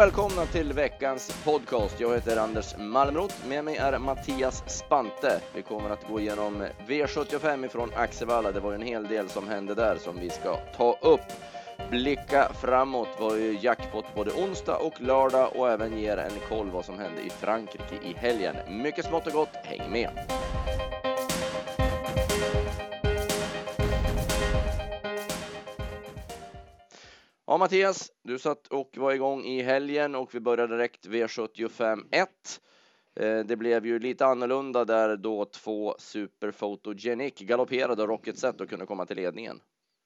välkomna till veckans podcast. Jag heter Anders Malmrot. Med mig är Mattias Spante. Vi kommer att gå igenom V75 ifrån Axevalla. Det var ju en hel del som hände där som vi ska ta upp. Blicka framåt var ju jackpot både onsdag och lördag och även ger en koll vad som hände i Frankrike i helgen. Mycket smått och gott, häng med! Ja, Mattias, du satt och var igång i helgen och vi började direkt V75 1. Eh, det blev ju lite annorlunda där då två Superphotogenic galopperade Rocket Set och kunde komma till ledningen.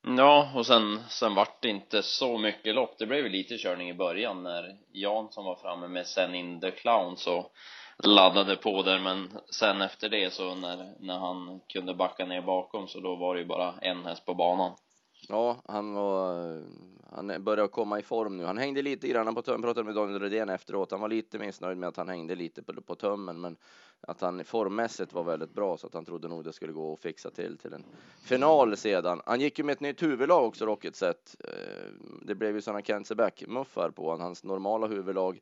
Ja, och sen, sen vart det inte så mycket lopp. Det blev lite körning i början när Jan som var framme med Sen in the Clown så laddade på där men sen efter det så när, när han kunde backa ner bakom så då var det ju bara en häst på banan. Ja, han var, han börjar komma i form nu. Han hängde lite grann på tömmen, pratade med Daniel Redén efteråt. Han var lite missnöjd med att han hängde lite på, på tömmen, men att han formmässigt var väldigt bra så att han trodde nog det skulle gå att fixa till till en final sedan. Han gick ju med ett nytt huvudlag också, Rocket Set. Eh, det blev ju sådana Kenseback-muffar på han. hans normala huvudlag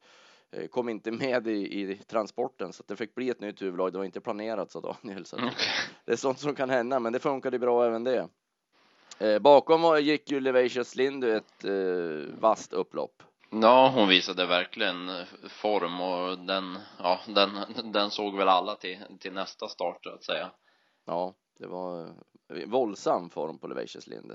eh, kom inte med i, i, transporten så att det fick bli ett nytt huvudlag. Det var inte planerat sa Daniel. Så det är sånt som kan hända, men det funkade bra även det. Eh, bakom gick ju Levacious Lindy ett eh, vasst upplopp. Ja, hon visade verkligen eh, form och den, ja, den, den såg väl alla till, till nästa start så att säga. Ja, det var eh, våldsam form på Levacious Lindy.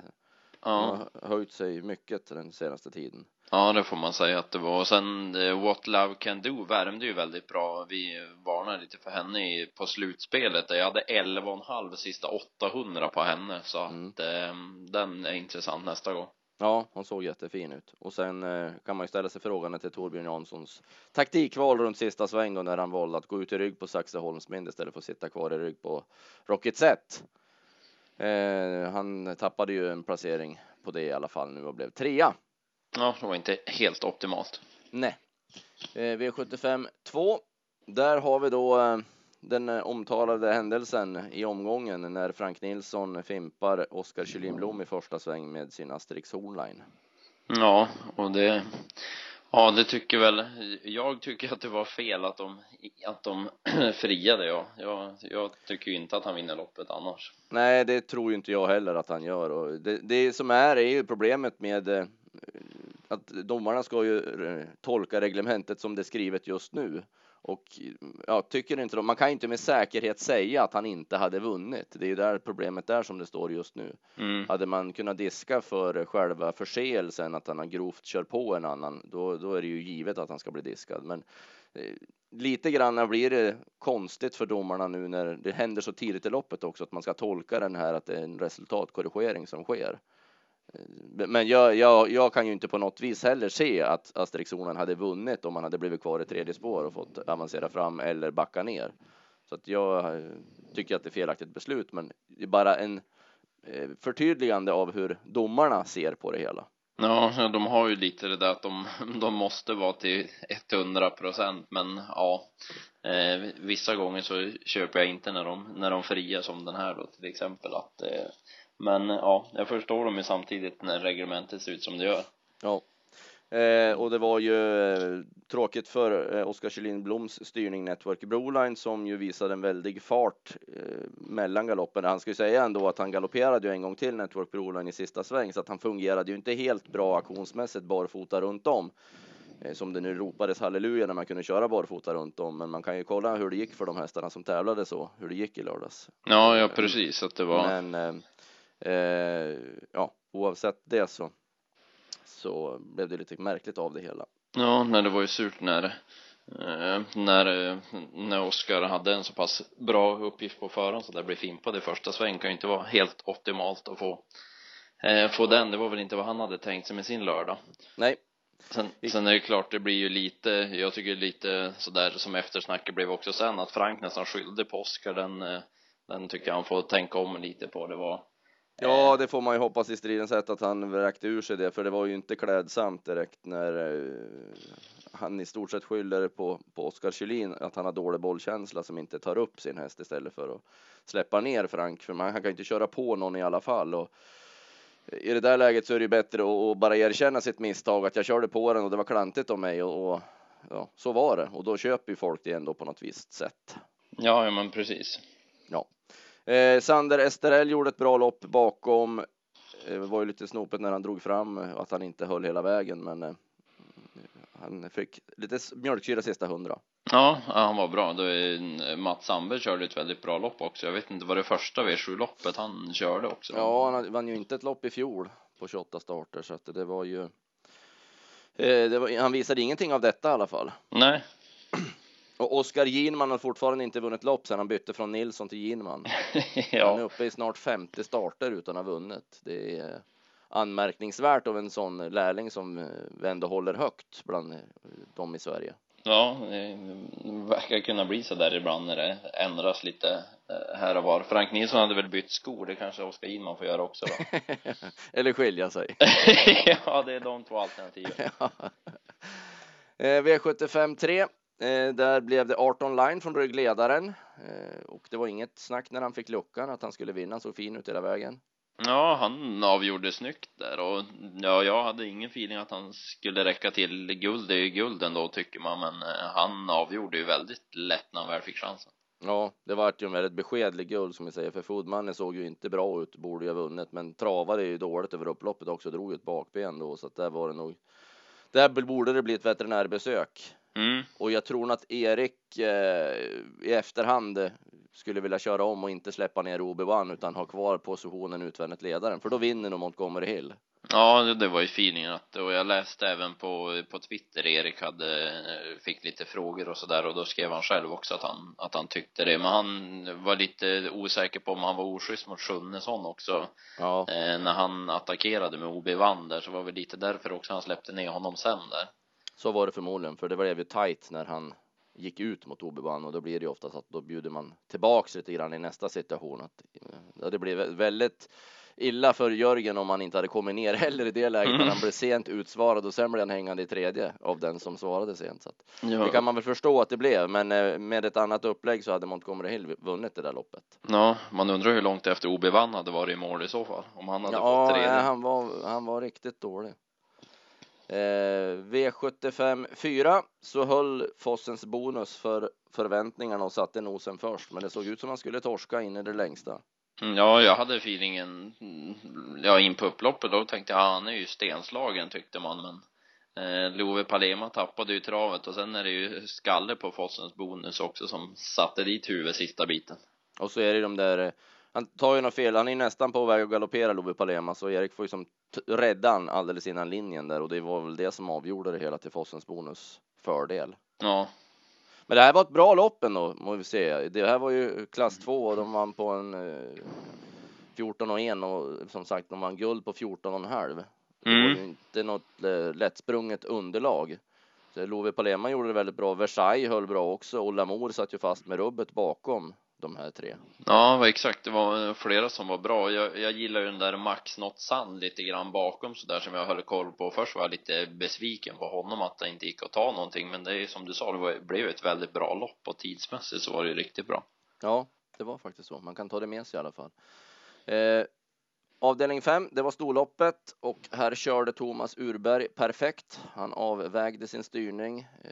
Ja. Hon har höjt sig mycket den senaste tiden. Ja, det får man säga att det var. Och sen eh, What Love Can Do värmde ju väldigt bra. Vi varnade lite för henne på slutspelet. Jag hade 11,5 sista 800 på henne. Så mm. att eh, den är intressant nästa gång. Ja, hon såg jättefin ut. Och sen eh, kan man ju ställa sig frågan till Torbjörn Janssons taktikval runt sista sväng då när han valde att gå ut i rygg på Saxeholmsmind istället för att sitta kvar i rygg på Rocket Set. Eh, han tappade ju en placering på det i alla fall nu och blev trea. Ja, det var inte helt optimalt. Nej. Eh, V75 2. Där har vi då eh, den omtalade händelsen i omgången när Frank Nilsson fimpar Oskar Kylinblom i första sväng med sin Asterix Hornline. Ja, och det Ja, det tycker väl jag tycker att det var fel att de att de friade ja. Jag, jag tycker inte att han vinner loppet annars. Nej, det tror ju inte jag heller att han gör och det, det som är är ju problemet med eh, att domarna ska ju eh, tolka reglementet som det är skrivet just nu. Och ja, tycker inte de, man kan inte med säkerhet säga att han inte hade vunnit. Det är ju där problemet är som det står just nu. Mm. Hade man kunnat diska för själva förseelsen, att han har grovt kör på en annan, då, då är det ju givet att han ska bli diskad. Men eh, lite grann blir det konstigt för domarna nu när det händer så tidigt i loppet också, att man ska tolka den här att det är en resultatkorrigering som sker. Eh, men jag, jag, jag, kan ju inte på något vis heller se att Asterixonen hade vunnit om man hade blivit kvar i tredje spår och fått avancera fram eller backa ner. Så att jag eh, tycker att det är felaktigt beslut, men det är bara en eh, förtydligande av hur domarna ser på det hela. Ja, de har ju lite det där att de, de måste vara till 100 procent, men ja, eh, vissa gånger så köper jag inte när de, när de friar som den här då till exempel att eh, men ja, jag förstår dem ju samtidigt när reglementet ser ut som det gör. Ja. Eh, och det var ju eh, tråkigt för eh, Oskar Kjellin Bloms styrning Network Broline som ju visade en väldig fart eh, mellan galoppen. Han ska ju säga ändå att han galopperade ju en gång till Network Broline i sista sväng så att han fungerade ju inte helt bra aktionsmässigt barfota runt om. Eh, som det nu ropades halleluja när man kunde köra barfota runt om. Men man kan ju kolla hur det gick för de hästarna som tävlade så, hur det gick i lördags. Ja, ja precis att det var. Men eh, ja, oavsett det så, så blev det lite märkligt av det hela. Ja, nej, det var ju surt när eh, när, när Oskar hade en så pass bra uppgift på förhand så där blev fimpad i första sväng kan ju inte vara helt optimalt att få eh, få den, det var väl inte vad han hade tänkt sig med sin lördag. Nej. Sen, sen är det klart, det blir ju lite, jag tycker lite sådär som eftersnacket blev också sen att Frank nästan skyllde på Oskar, den, eh, den tycker jag han får tänka om lite på, det var Ja, det får man ju hoppas i stridens sätt att han vräkte ur sig det, för det var ju inte klädsamt direkt när uh, han i stort sett skyller på, på Oskar Kjellin att han har dålig bollkänsla som inte tar upp sin häst istället för att släppa ner Frank, för man, han kan inte köra på någon i alla fall. Och, i det där läget så är det ju bättre att, att bara erkänna sitt misstag, att jag körde på den och det var klantigt av mig och, och ja, så var det. Och då köper ju folk det ändå på något visst sätt. Ja, ja men precis. Ja. Eh, Sander Esterell gjorde ett bra lopp bakom. Eh, det var ju lite snopet när han drog fram att han inte höll hela vägen, men eh, han fick lite mjölksyra sista hundra. Ja, han var bra. Mats Sandberg körde ett väldigt bra lopp också. Jag vet inte, var det första V7-loppet han körde också? Ja, han vann ju inte ett lopp i fjol på 28 starter, så att det var ju. Eh, det var, han visade ingenting av detta i alla fall. Nej. Och Oskar Ginman har fortfarande inte vunnit lopp sedan han bytte från Nilsson till Ginman. ja. Han är uppe i snart 50 starter utan att ha vunnit. Det är anmärkningsvärt av en sån lärling som eh, vi ändå håller högt bland eh, dem i Sverige. Ja, det verkar kunna bli så där ibland när det ändras lite eh, här och var. Frank Nilsson hade väl bytt skor, det kanske Oskar Inman får göra också då. Eller skilja sig. ja, det är de två alternativen. ja. V75 3. Där blev det 18 line från ryggledaren och det var inget snack när han fick luckan att han skulle vinna, så fin ut hela vägen. Ja, han avgjorde snyggt där och ja, jag hade ingen feeling att han skulle räcka till guld. Det är ju guld ändå tycker man, men eh, han avgjorde ju väldigt lätt när han väl fick chansen. Ja, det var ju en väldigt beskedlig guld som vi säger, för Foodmannen såg ju inte bra ut, borde ju ha vunnit, men travade ju dåligt över upploppet också, drog ett bakben då, så att där var det nog. Där borde det bli ett veterinärbesök. Mm. Och jag tror nog att Erik eh, i efterhand skulle vilja köra om och inte släppa ner Obi-Wan utan ha kvar positionen utvändigt ledaren, för då vinner nog Montgomery Hill. Ja, det, det var ju feelingen att, och jag läste även på, på Twitter, Erik hade, fick lite frågor och sådär och då skrev han själv också att han, att han tyckte det, men han var lite osäker på om han var oschysst mot Sjunnesson också. Ja. Eh, när han attackerade med Obi-Wan där så var det lite därför också han släppte ner honom sen där. Så var det förmodligen, för det blev ju tight när han gick ut mot Obi-Wan och då blir det ju oftast att då bjuder man tillbaks lite grann i nästa situation. Att, ja, det blev väldigt illa för Jörgen om han inte hade kommit ner heller i det läget, mm. när han blev sent utsvarad och sen blev han hängande i tredje av den som svarade sent. Så ja. Det kan man väl förstå att det blev, men eh, med ett annat upplägg så hade Montgomery Hill vunnit det där loppet. Ja, man undrar hur långt efter OB vann hade varit i mål i så fall, om han hade ja, fått tredje. Ja, han var, han var riktigt dålig. Eh, V75 4 så höll Fossens bonus för förväntningarna och satte nosen först, men det såg ut som han skulle torska in i det längsta. Mm, ja, jag hade feelingen, ja, in på upploppet då tänkte jag, han är ju stenslagen tyckte man, men eh, Love Palema tappade ju travet och sen är det ju skalle på Fossens bonus också som satte dit huvudet sista biten. Och så är det de där han tar ju något fel. Han är nästan på väg att galoppera Love Palema så Erik får ju som rädda han alldeles innan linjen där och det var väl det som avgjorde det hela till Fossens bonus fördel. Ja. Men det här var ett bra lopp ändå, må vi se. Det här var ju klass 2 och de vann på en eh, 14 och 1 och som sagt, de vann guld på 14 och en halv. Det var Mm. ju inte något eh, lättsprunget underlag. Love Palema gjorde det väldigt bra. Versailles höll bra också och Lamour satt ju fast med rubbet bakom de här tre. Ja, exakt. Det var flera som var bra. Jag, jag gillar ju den där Max Not Sand lite grann bakom så där som jag höll koll på. Först var jag lite besviken på honom att det inte gick att ta någonting. Men det är som du sa, det var, blev ett väldigt bra lopp och tidsmässigt så var det ju riktigt bra. Ja, det var faktiskt så. Man kan ta det med sig i alla fall. Eh, avdelning 5, det var storloppet och här körde Thomas Urberg perfekt. Han avvägde sin styrning eh,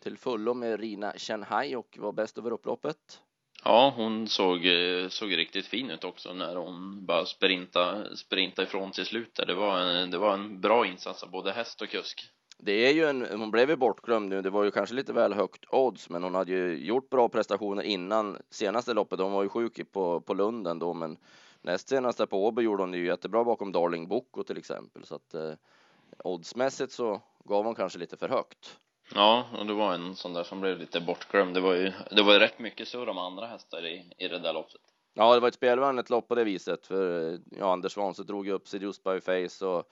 till fullo med Rina Shanghai och var bäst över upploppet. Ja, hon såg, eh, såg riktigt fin ut också när hon bara sprinta, sprinta ifrån till slut där. Det var en, det var en bra insats av både häst och kusk. Det är ju en, hon blev ju bortglömd nu. Det var ju kanske lite väl högt odds, men hon hade ju gjort bra prestationer innan senaste loppet. Hon var ju sjuk på, på Lunden då, men näst senaste på Åby gjorde hon det ju jättebra bakom Darling Boko till exempel, så att eh, oddsmässigt så gav hon kanske lite för högt. Ja, och det var en sån där som blev lite bortglömd. Det var ju, det var ju rätt mycket surr om andra hästar i, i det där loppet. Ja, det var ett spelvänligt lopp på det viset, för ja, Anders Svanse drog ju upp Seduced by Face och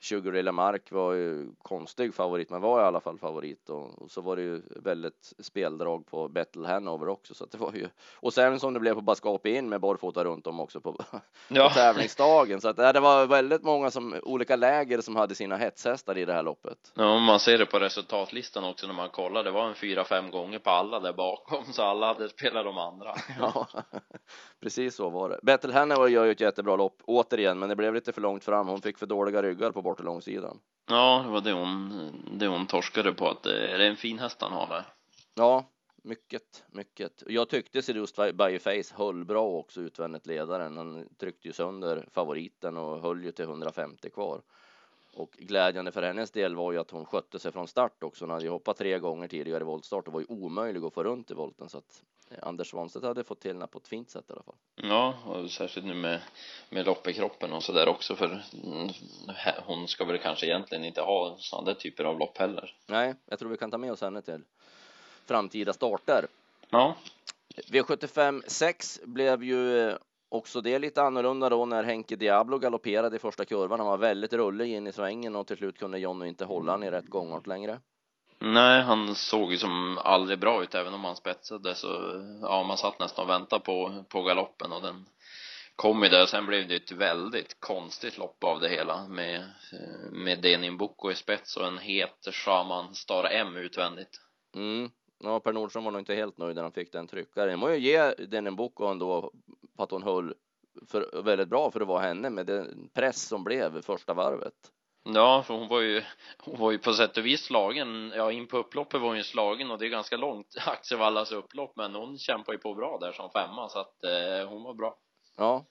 Sugar Mark var ju konstig favorit, men var i alla fall favorit och, och så var det ju väldigt speldrag på Battle Hanover också, så att det var ju och sen som det blev på Baskap in med barfota runt om också på, ja. på tävlingsdagen. Så att det var väldigt många som olika läger som hade sina hetshästar i det här loppet. Ja, man ser det på resultatlistan också när man kollar. Det var en fyra, fem gånger på alla där bakom, så alla hade spelat de andra. Ja, precis så var det. Battle Hanover gör ju ett jättebra lopp återigen, men det blev lite för långt fram. Hon fick för dåliga ryggar på bort långsidan. Ja, det var det hon, det hon torskade på att det är en fin häst han har där. Ja, mycket, mycket. Jag tyckte Seduced by Face höll bra också utvändigt ledaren. Han tryckte ju sönder favoriten och höll ju till 150 kvar. Och glädjande för hennes del var ju att hon skötte sig från start också. Hon hade ju hoppat tre gånger tidigare i voltstart och var ju omöjlig att få runt i volten så att Anders Svanstedt hade fått till henne på ett fint sätt i alla fall. Ja, och särskilt nu med, med kroppen och så där också för hon ska väl kanske egentligen inte ha sådana där typer av lopp heller. Nej, jag tror vi kan ta med oss henne till framtida starter. Ja. V75 6 blev ju också det lite annorlunda då när Henke Diablo galopperade i första kurvan. Han var väldigt rullig in i svängen och till slut kunde Jonny inte hålla han i rätt gångart längre. Nej, han såg ju som aldrig bra ut även om han spetsade så ja, man satt nästan och väntade på, på galoppen och den kom ju där. Sen blev det ett väldigt konstigt lopp av det hela med, med Denin Boko i spets och en het Shaman Star M utvändigt. Mm. Ja, Per Nordström var nog inte helt nöjd när han fick den tryckaren. Man ju ge Denin Boko ändå på att hon höll för, väldigt bra för att vara henne med den press som blev första varvet. Ja, för hon var ju, hon var ju på sätt och vis slagen, ja in på upploppet var hon ju slagen och det är ganska långt Axevallas upplopp men hon kämpar ju på bra där som femma så att eh, hon var bra. Ja,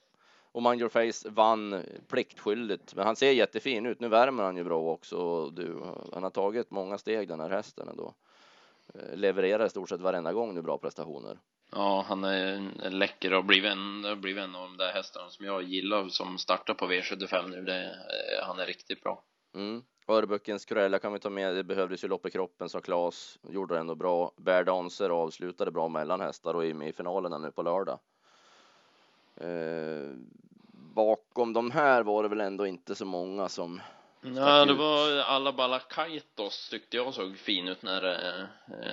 och Mind Your Face vann pliktskyldigt, men han ser jättefin ut. Nu värmer han ju bra också. Du, han har tagit många steg den här hästen ändå. Eh, levererar i stort sett varenda gång nu bra prestationer. Ja, han är läcker och blivit en, blivit en av de där hästarna som jag gillar som startar på V75 nu. Det, han är riktigt bra. Mm. Öreböckens Cruella kan vi ta med. Det behövdes ju lopp i kroppen sa Claes. Gjorde det ändå bra. Bear Dancer avslutade bra mellan hästar och är med i finalen nu på lördag. Eh, bakom de här var det väl ändå inte så många som Ja, det var alla Balakaitos tyckte jag såg fin ut när, eh,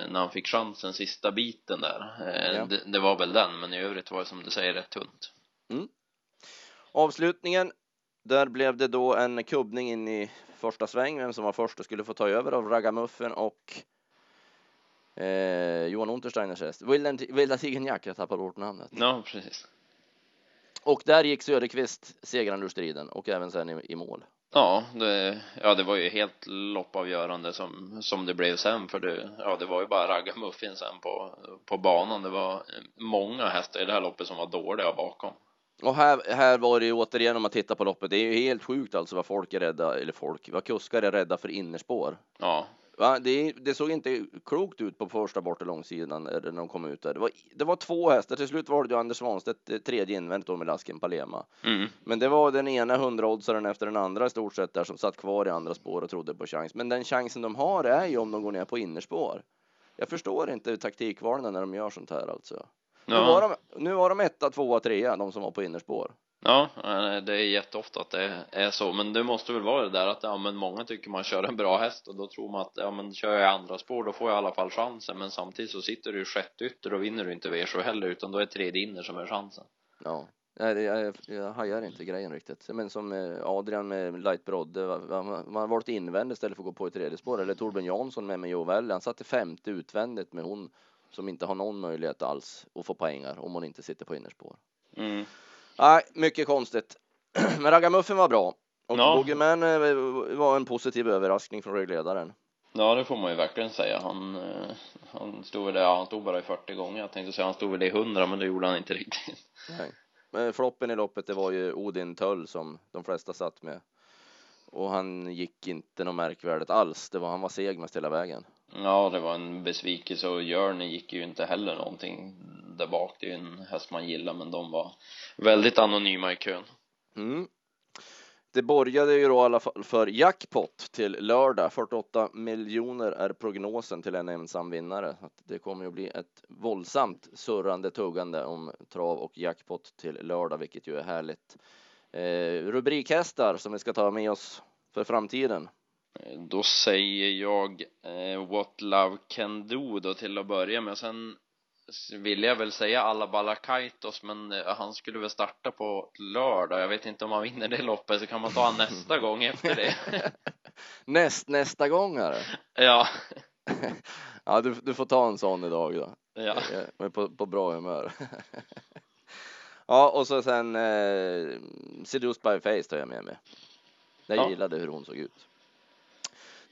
när han fick chansen sista biten där. Eh, ja. Det, det, var väl den, men i övrigt var det som du säger rätt tunt. Mm. Avslutningen, där blev det då en kubbning in i första sväng, vem som var först och skulle få ta över av Ragamuffen och eh, Johan Untersteiners häst. Vilda Tigern Jack, jag tappade bort namnet. Ja, precis. Och där gick Söderqvist segrande ur striden och även sen i, i mål. Ja, det, ja, det var ju helt loppavgörande som, som det blev sen för det, ja, det var ju bara raggarmuffin sen på, på banan. Det var många hästar i det här loppet som var dåliga bakom. Och här, här var det ju återigen om man tittar på loppet, det är ju helt sjukt alltså vad folk är rädda, eller folk, vad kuskar är rädda för innerspår. Ja, Va? Det, det, såg inte klokt ut på första bortre långsidan när de kom ut där. Det var, det var två hästar. Till slut var det ju Anders Svanstedt eh, tredje invändigt då med Lasken Palema. Mm. Men det var den ena hundraoddsaren efter den andra i stort sett där som satt kvar i andra spår och trodde på chans. Men den chansen de har är ju om de går ner på innerspår. Jag förstår inte taktikvalen när de gör sånt här alltså. Ja. Nu, var de, nu var de etta, tvåa, trea, de som var på innerspår. Ja, det är jätteofta att det är så, men det måste väl vara det där att ja, men många tycker man kör en bra häst och då tror man att ja, men kör jag i andra spår då får jag i alla fall chansen, men samtidigt så sitter du i sjätte ytter och vinner du inte V7 heller, utan då är tredje inner som är chansen. Ja, Nej, jag, jag, jag hajar inte grejen riktigt. Men som eh, Adrian med Light Brodde, man har varit invändigt istället för att gå på i tredje spår. Eller Torbjörn Jansson med med Jovelli, han satte femte utvändigt med hon som inte har någon möjlighet alls att få poängar om hon inte sitter på innerspår. Mm. Nej, mycket konstigt. Men Ragamuffen var bra. Och ja. Boogeyman eh, var en positiv överraskning från ryggledaren. Ja, det får man ju verkligen säga. Han, eh, han stod väl ja, han stod bara i 40 gånger. Jag tänkte säga han stod väl i 100, men det gjorde han inte riktigt. Nej. Men floppen i loppet, det var ju Odin Töll som de flesta satt med. Och han gick inte något märkvärdigt alls. Det var, han var seg mest hela vägen. Ja, det var en besvikelse och Jörn gick ju inte heller någonting där bak. Det är ju en häst man gillar, men de var väldigt anonyma i kön. Mm. Det borgade ju då i alla fall för jackpot till lördag. 48 miljoner är prognosen till en ensam vinnare. Det kommer ju bli ett våldsamt surrande tuggande om trav och jackpot till lördag, vilket ju är härligt. Eh, rubrikhästar som vi ska ta med oss för framtiden? Då säger jag eh, What Love Can Do då till att börja med. Sen ville jag väl säga alla Balakaitos men eh, han skulle väl starta på lördag. Jag vet inte om han vinner det loppet så kan man ta han nästa gång efter det. Näst, nästa gångare? ja. ja, du, du får ta en sån idag då. Ja. Jag är på, på bra humör. ja, och så sen eh, Seduced by Face tar jag med mig. Jag Ja. gillade hur hon såg ut.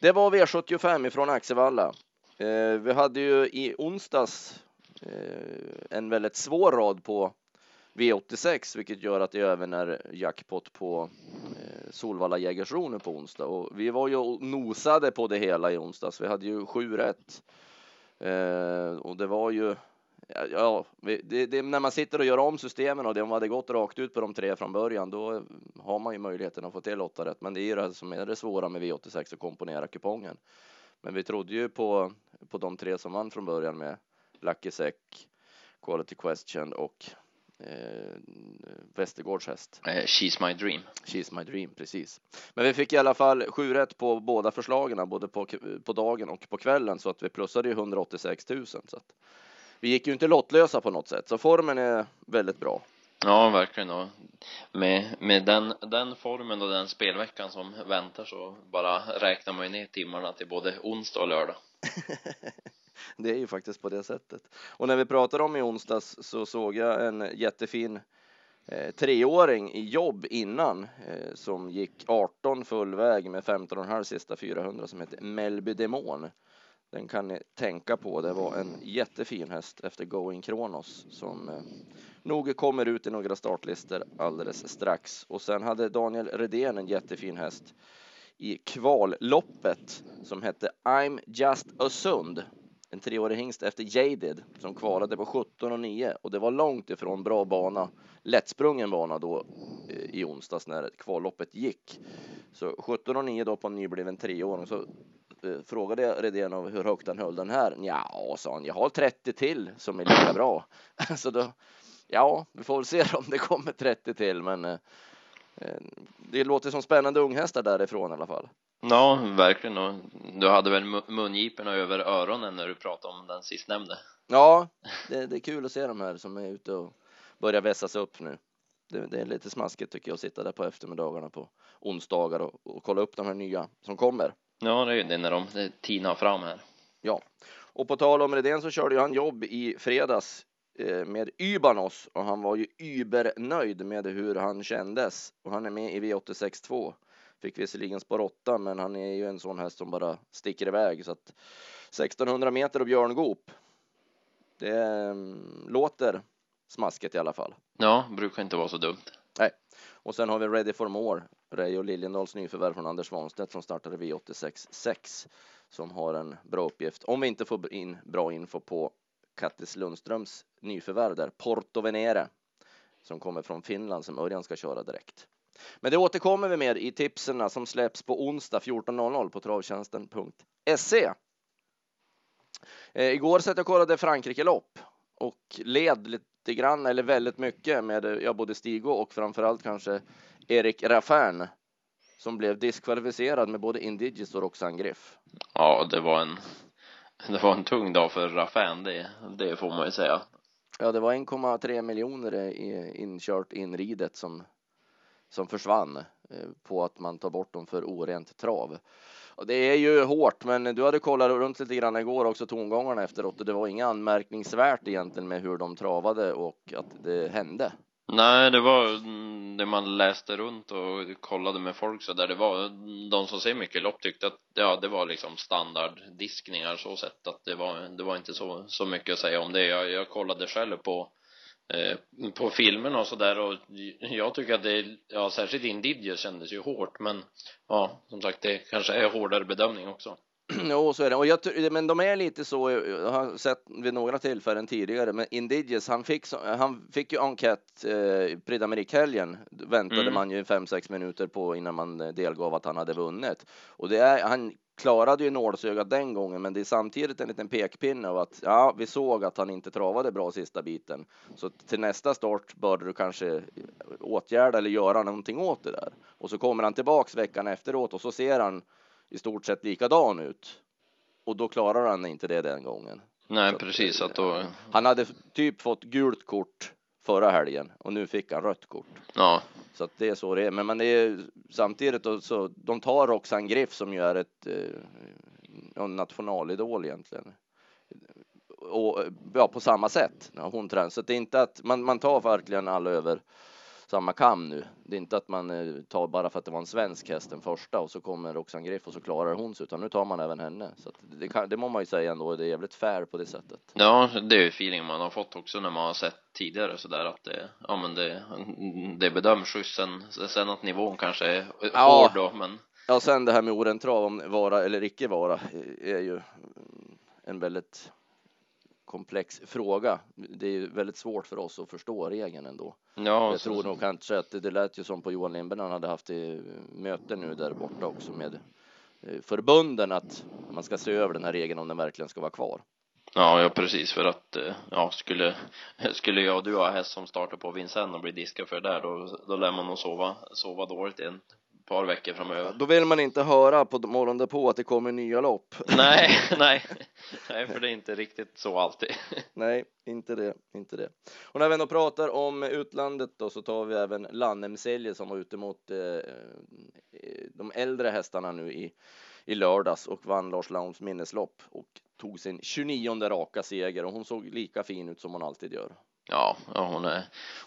Det var V75 ifrån Axevalla. Eh, vi hade ju i onsdags eh, en väldigt svår rad på V86, vilket gör att det även är jackpot på eh, Solvalla Jägersro nu på onsdag. Och vi var ju och nosade på det hela i onsdags. Vi hade ju sju rätt. Eh, och det var ju, ja, det, det, när man sitter och gör om systemen och de hade gått rakt ut på de tre från början, då har man ju möjligheten att få till åtta rätt. Men det är ju det här som är det svåra med V86 att komponera kupongen. Men vi trodde ju på, på de tre som vann från början med Lucky Sec, Quality Question och eh, Västergårds häst. Eh, She's My Dream. She's my dream, precis. Men vi fick i alla fall sju rätt på båda förslagen, både på, på dagen och på kvällen, så att vi plussade ju 186 000. Så att vi gick ju inte lottlösa på något sätt, så formen är väldigt bra. Ja, verkligen. Och med, med den, den formen och den spelveckan som väntar så bara räknar man ju ner timmarna till både onsdag och lördag. Det är ju faktiskt på det sättet. Och när vi pratade om i onsdags så såg jag en jättefin eh, treåring i jobb innan eh, som gick 18 full väg med 15,5 sista 400 som heter Melby Demon. Den kan ni tänka på. Det var en jättefin häst efter Going Kronos som eh, nog kommer ut i några startlistor alldeles strax. Och sen hade Daniel Redén en jättefin häst i kvalloppet som hette I'm just a Sund. En treårig hingst efter Jaded som kvalade på 17 och 9 och det var långt ifrån bra bana, lättsprungen bana då eh, i onsdags när kvalloppet gick. Så 17 och 9 då på en nybliven treåring så frågade jag Redén av hur högt han höll den här. Ja, sa han, jag har 30 till som är lika bra. Så då, ja, vi får väl se om det kommer 30 till, men eh, eh, det låter som spännande unghästar därifrån i alla fall. Ja, verkligen. Och du hade väl mu- mungiporna över öronen när du pratade om den sistnämnde. Ja, det, det är kul att se de här som är ute och börjar vässas upp nu. Det, det är lite smaskigt tycker jag att sitta där på eftermiddagarna på onsdagar och, och kolla upp de här nya som kommer. Ja, det är ju det när de det tinar fram här. Ja, och på tal om Redén så körde ju han jobb i fredags eh, med Ybanos och han var ju übernöjd med hur han kändes och han är med i V86.2. Fick visserligen spår 8 men han är ju en sån häst som bara sticker iväg så att 1600 meter och björngop. Det mm, låter smaskigt i alla fall. Ja, brukar inte vara så dumt. Och sen har vi Ready for More, Ray och Liljendals nyförvärv från Anders Svanstedt som startade V86.6 som har en bra uppgift. Om vi inte får in bra info på Kattis Lundströms nyförvärv där, Porto Venere, som kommer från Finland som Örjan ska köra direkt. Men det återkommer vi med i tipsen som släpps på onsdag 14.00 på travtjänsten.se. Eh, igår satt jag och kollade Frankrike-lopp och led lite grann, eller väldigt mycket med ja, både Stigo och framförallt kanske Erik Raffin som blev diskvalificerad med både Indiges och Roxanne Griff. Ja, det var en det var en tung dag för Raffan, det, det får man ju säga. Ja, det var 1,3 miljoner i inkört inridet som, som försvann eh, på att man tar bort dem för orent trav. Och det är ju hårt, men du hade kollat runt lite grann igår också tongångarna efteråt och det var inget anmärkningsvärt egentligen med hur de travade och att det hände. Nej, det var det man läste runt och kollade med folk så där det var de som ser mycket lopp tyckte att ja, det var liksom standarddiskningar så sett att det var det var inte så så mycket att säga om det. Jag, jag kollade själv på eh, på filmen och så där och jag tycker att det ja särskilt Indidius kändes ju hårt men ja som sagt det kanske är hårdare bedömning också. Jo, så är det. Och jag, men de är lite så, jag har sett vid några tillfällen tidigare, men Indiges, han fick, han fick ju enquête eh, Prix d'Amérique-helgen, väntade Mm. man ju fem sex minuter på innan man delgav att han hade vunnit. Och det är, han klarade ju nålsögat den gången, men det är samtidigt en liten pekpinne av att ja, vi såg att han inte travade bra sista biten. Så till nästa start bör du kanske åtgärda eller göra någonting åt det där. Och så kommer han tillbaks veckan efteråt och så ser han i stort sett likadan ut. Och då klarar han inte det den gången. Nej, Så, precis. eh, Att då, Han hade typ fått gult kort förra helgen och nu fick han rött kort. ja, så att det är så det är. Men man är samtidigt då, så de tar Roxanne Griff som ju är ett eh, en nationalidol egentligen. Och ja, på samma sätt Ja, hon tränar. Så det är inte att man, man tar verkligen alla över samma kam nu. Det är inte att man eh, tar bara för att det var en svensk häst den första och så kommer Roxanne Griff och så klarar hon sig utan nu tar man även henne. Så det, kan, det må man ju säga ändå. Det är jävligt fair på det sättet. ja, det är ju feeling man har fått också när man har sett tidigare sådär att det, ja men det, det bedöms schysst sen, sen att nivån kanske är Ja. hård då, men Ja, sen det här med orentrav om vara eller icke vara är ju en väldigt komplex fråga. Det är väldigt svårt för oss att förstå regeln ändå. ja, Jag tror nog kanske att det, det lät ju som på Johan Lindberg han hade haft möte nu där borta också med eh, förbunden att man ska se över den här regeln om den verkligen ska vara kvar. Ja, ja precis för att eh, ja, skulle, skulle jag och du ha häst som startar på Vincennes och blir diskad för det där då, då lär man nog sova, sova dåligt i en par veckor framöver. Då vill man inte höra på morgonen därpå att det kommer nya lopp. Nej, nej, nej, för det är inte riktigt så alltid. Nej, inte det, inte det. Och när vi ändå pratar om utlandet då så tar vi även Lannemselje som var ute mot eh, eh, de äldre hästarna nu i, i lördags och vann Lars Laums minneslopp och tog sin 29 raka seger och hon såg lika fin ut som hon alltid gör. Ja, ja hon, är,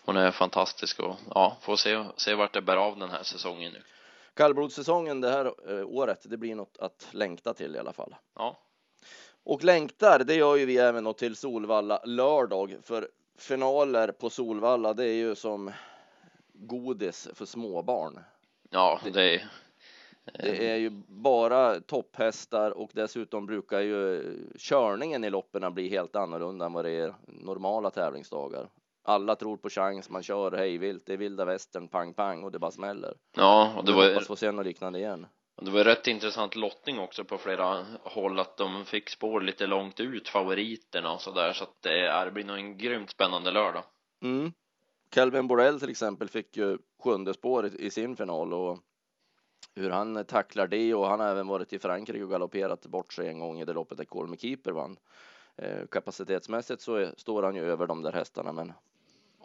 hon är fantastisk och ja, får se, se vart det bär av den här säsongen nu. Kallblodssäsongen det här eh, året, det blir något att längta till i alla fall. Ja, Och längtar, det gör ju vi även då till Solvalla lördag, för finaler på Solvalla, det är ju som godis för småbarn. ja det är Det är ju bara topphästar och dessutom brukar ju körningen i loppen bli helt annorlunda än vad det är normala tävlingsdagar. Alla tror på chans, man kör hejvilt, det är vilda västern, pang pang och det bara smäller. Ja, och det var, hoppas få se något liknande igen. det var rätt intressant lottning också på flera håll att de fick spår lite långt ut, favoriterna och sådär så att det, är, det blir nog en grymt spännande lördag. Mm. Calvin Borrell till exempel fick ju sjunde spår i, i sin final och hur han tacklar det och han har även varit i Frankrike och galopperat bort sig en gång i det loppet där Colmy Keeper vann. Eh, kapacitetsmässigt så är, står han ju över de där hästarna men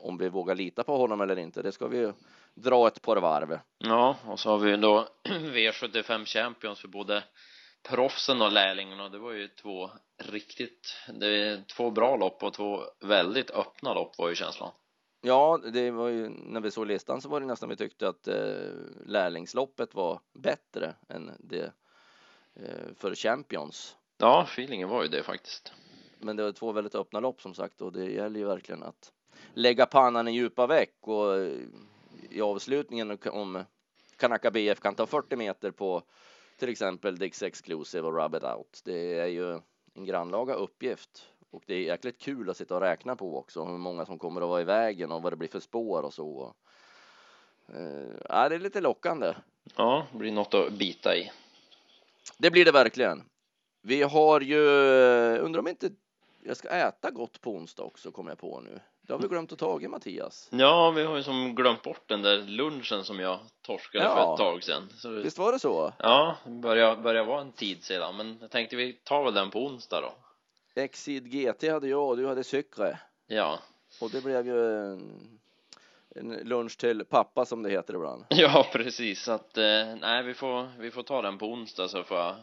om vi vågar lita på honom eller inte, det ska vi ju dra ett par varv. Ja, och så har vi då V75 Champions för både proffsen och lärlingarna. Det var ju två riktigt, det är två bra lopp och två väldigt öppna lopp var ju känslan. Ja, det var ju när vi såg listan så var det nästan vi tyckte att eh, lärlingsloppet var bättre än det eh, för Champions. Ja, feelingen var ju det faktiskt. Men det var två väldigt öppna lopp som sagt och det gäller ju verkligen att lägga pannan i djupa veck och eh, i avslutningen om Kanaka BF kan ta 40 meter på till exempel Dix Exclusive och Rub It Out. Det är ju en grannlaga uppgift och det är jäkligt kul att sitta och räkna på också hur många som kommer att vara i vägen och vad det blir för spår och så. Eh, ja, det är lite lockande. Ja, det blir något att bita i. Det blir det verkligen. Vi har ju, undrar om inte jag ska äta gott på onsdag också kommer jag på nu. Det har vi glömt att ta Mattias. Ja, vi har ju som glömt bort den där lunchen som jag torskade Ja. för ett tag sedan. Så, Visst var det så? ja, det börjar, börjar vara en tid sedan, men jag tänkte vi tar väl den på onsdag då. Exid GT hade jag och du hade Cykre. Ja, Och det blev ju en, en lunch till pappa som det heter ibland. ja precis. Så att, eh, nej, vi får, vi får ta den på onsdag så får jag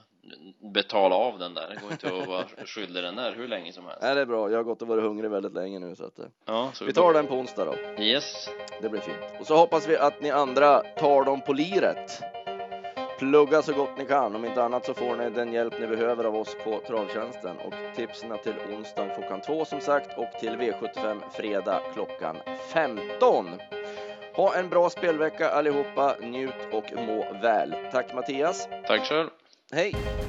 betala av den där. Det går inte att vara skyldig den där hur länge som helst. Nej, det är bra. Jag har gått och varit hungrig väldigt länge nu så att eh, Ja, så vi tar den på onsdag då. Yes. Det blir fint. Och så hoppas vi att ni andra tar dem på liret. Plugga så gott ni kan. Om inte annat så får ni den hjälp ni behöver av oss på Travtjänsten. Och tipsen till onsdag klockan två som sagt och till V75 fredag klockan 15. Ha en bra spelvecka allihopa. Njut och må väl. Tack Mattias. Tack själv. Hej!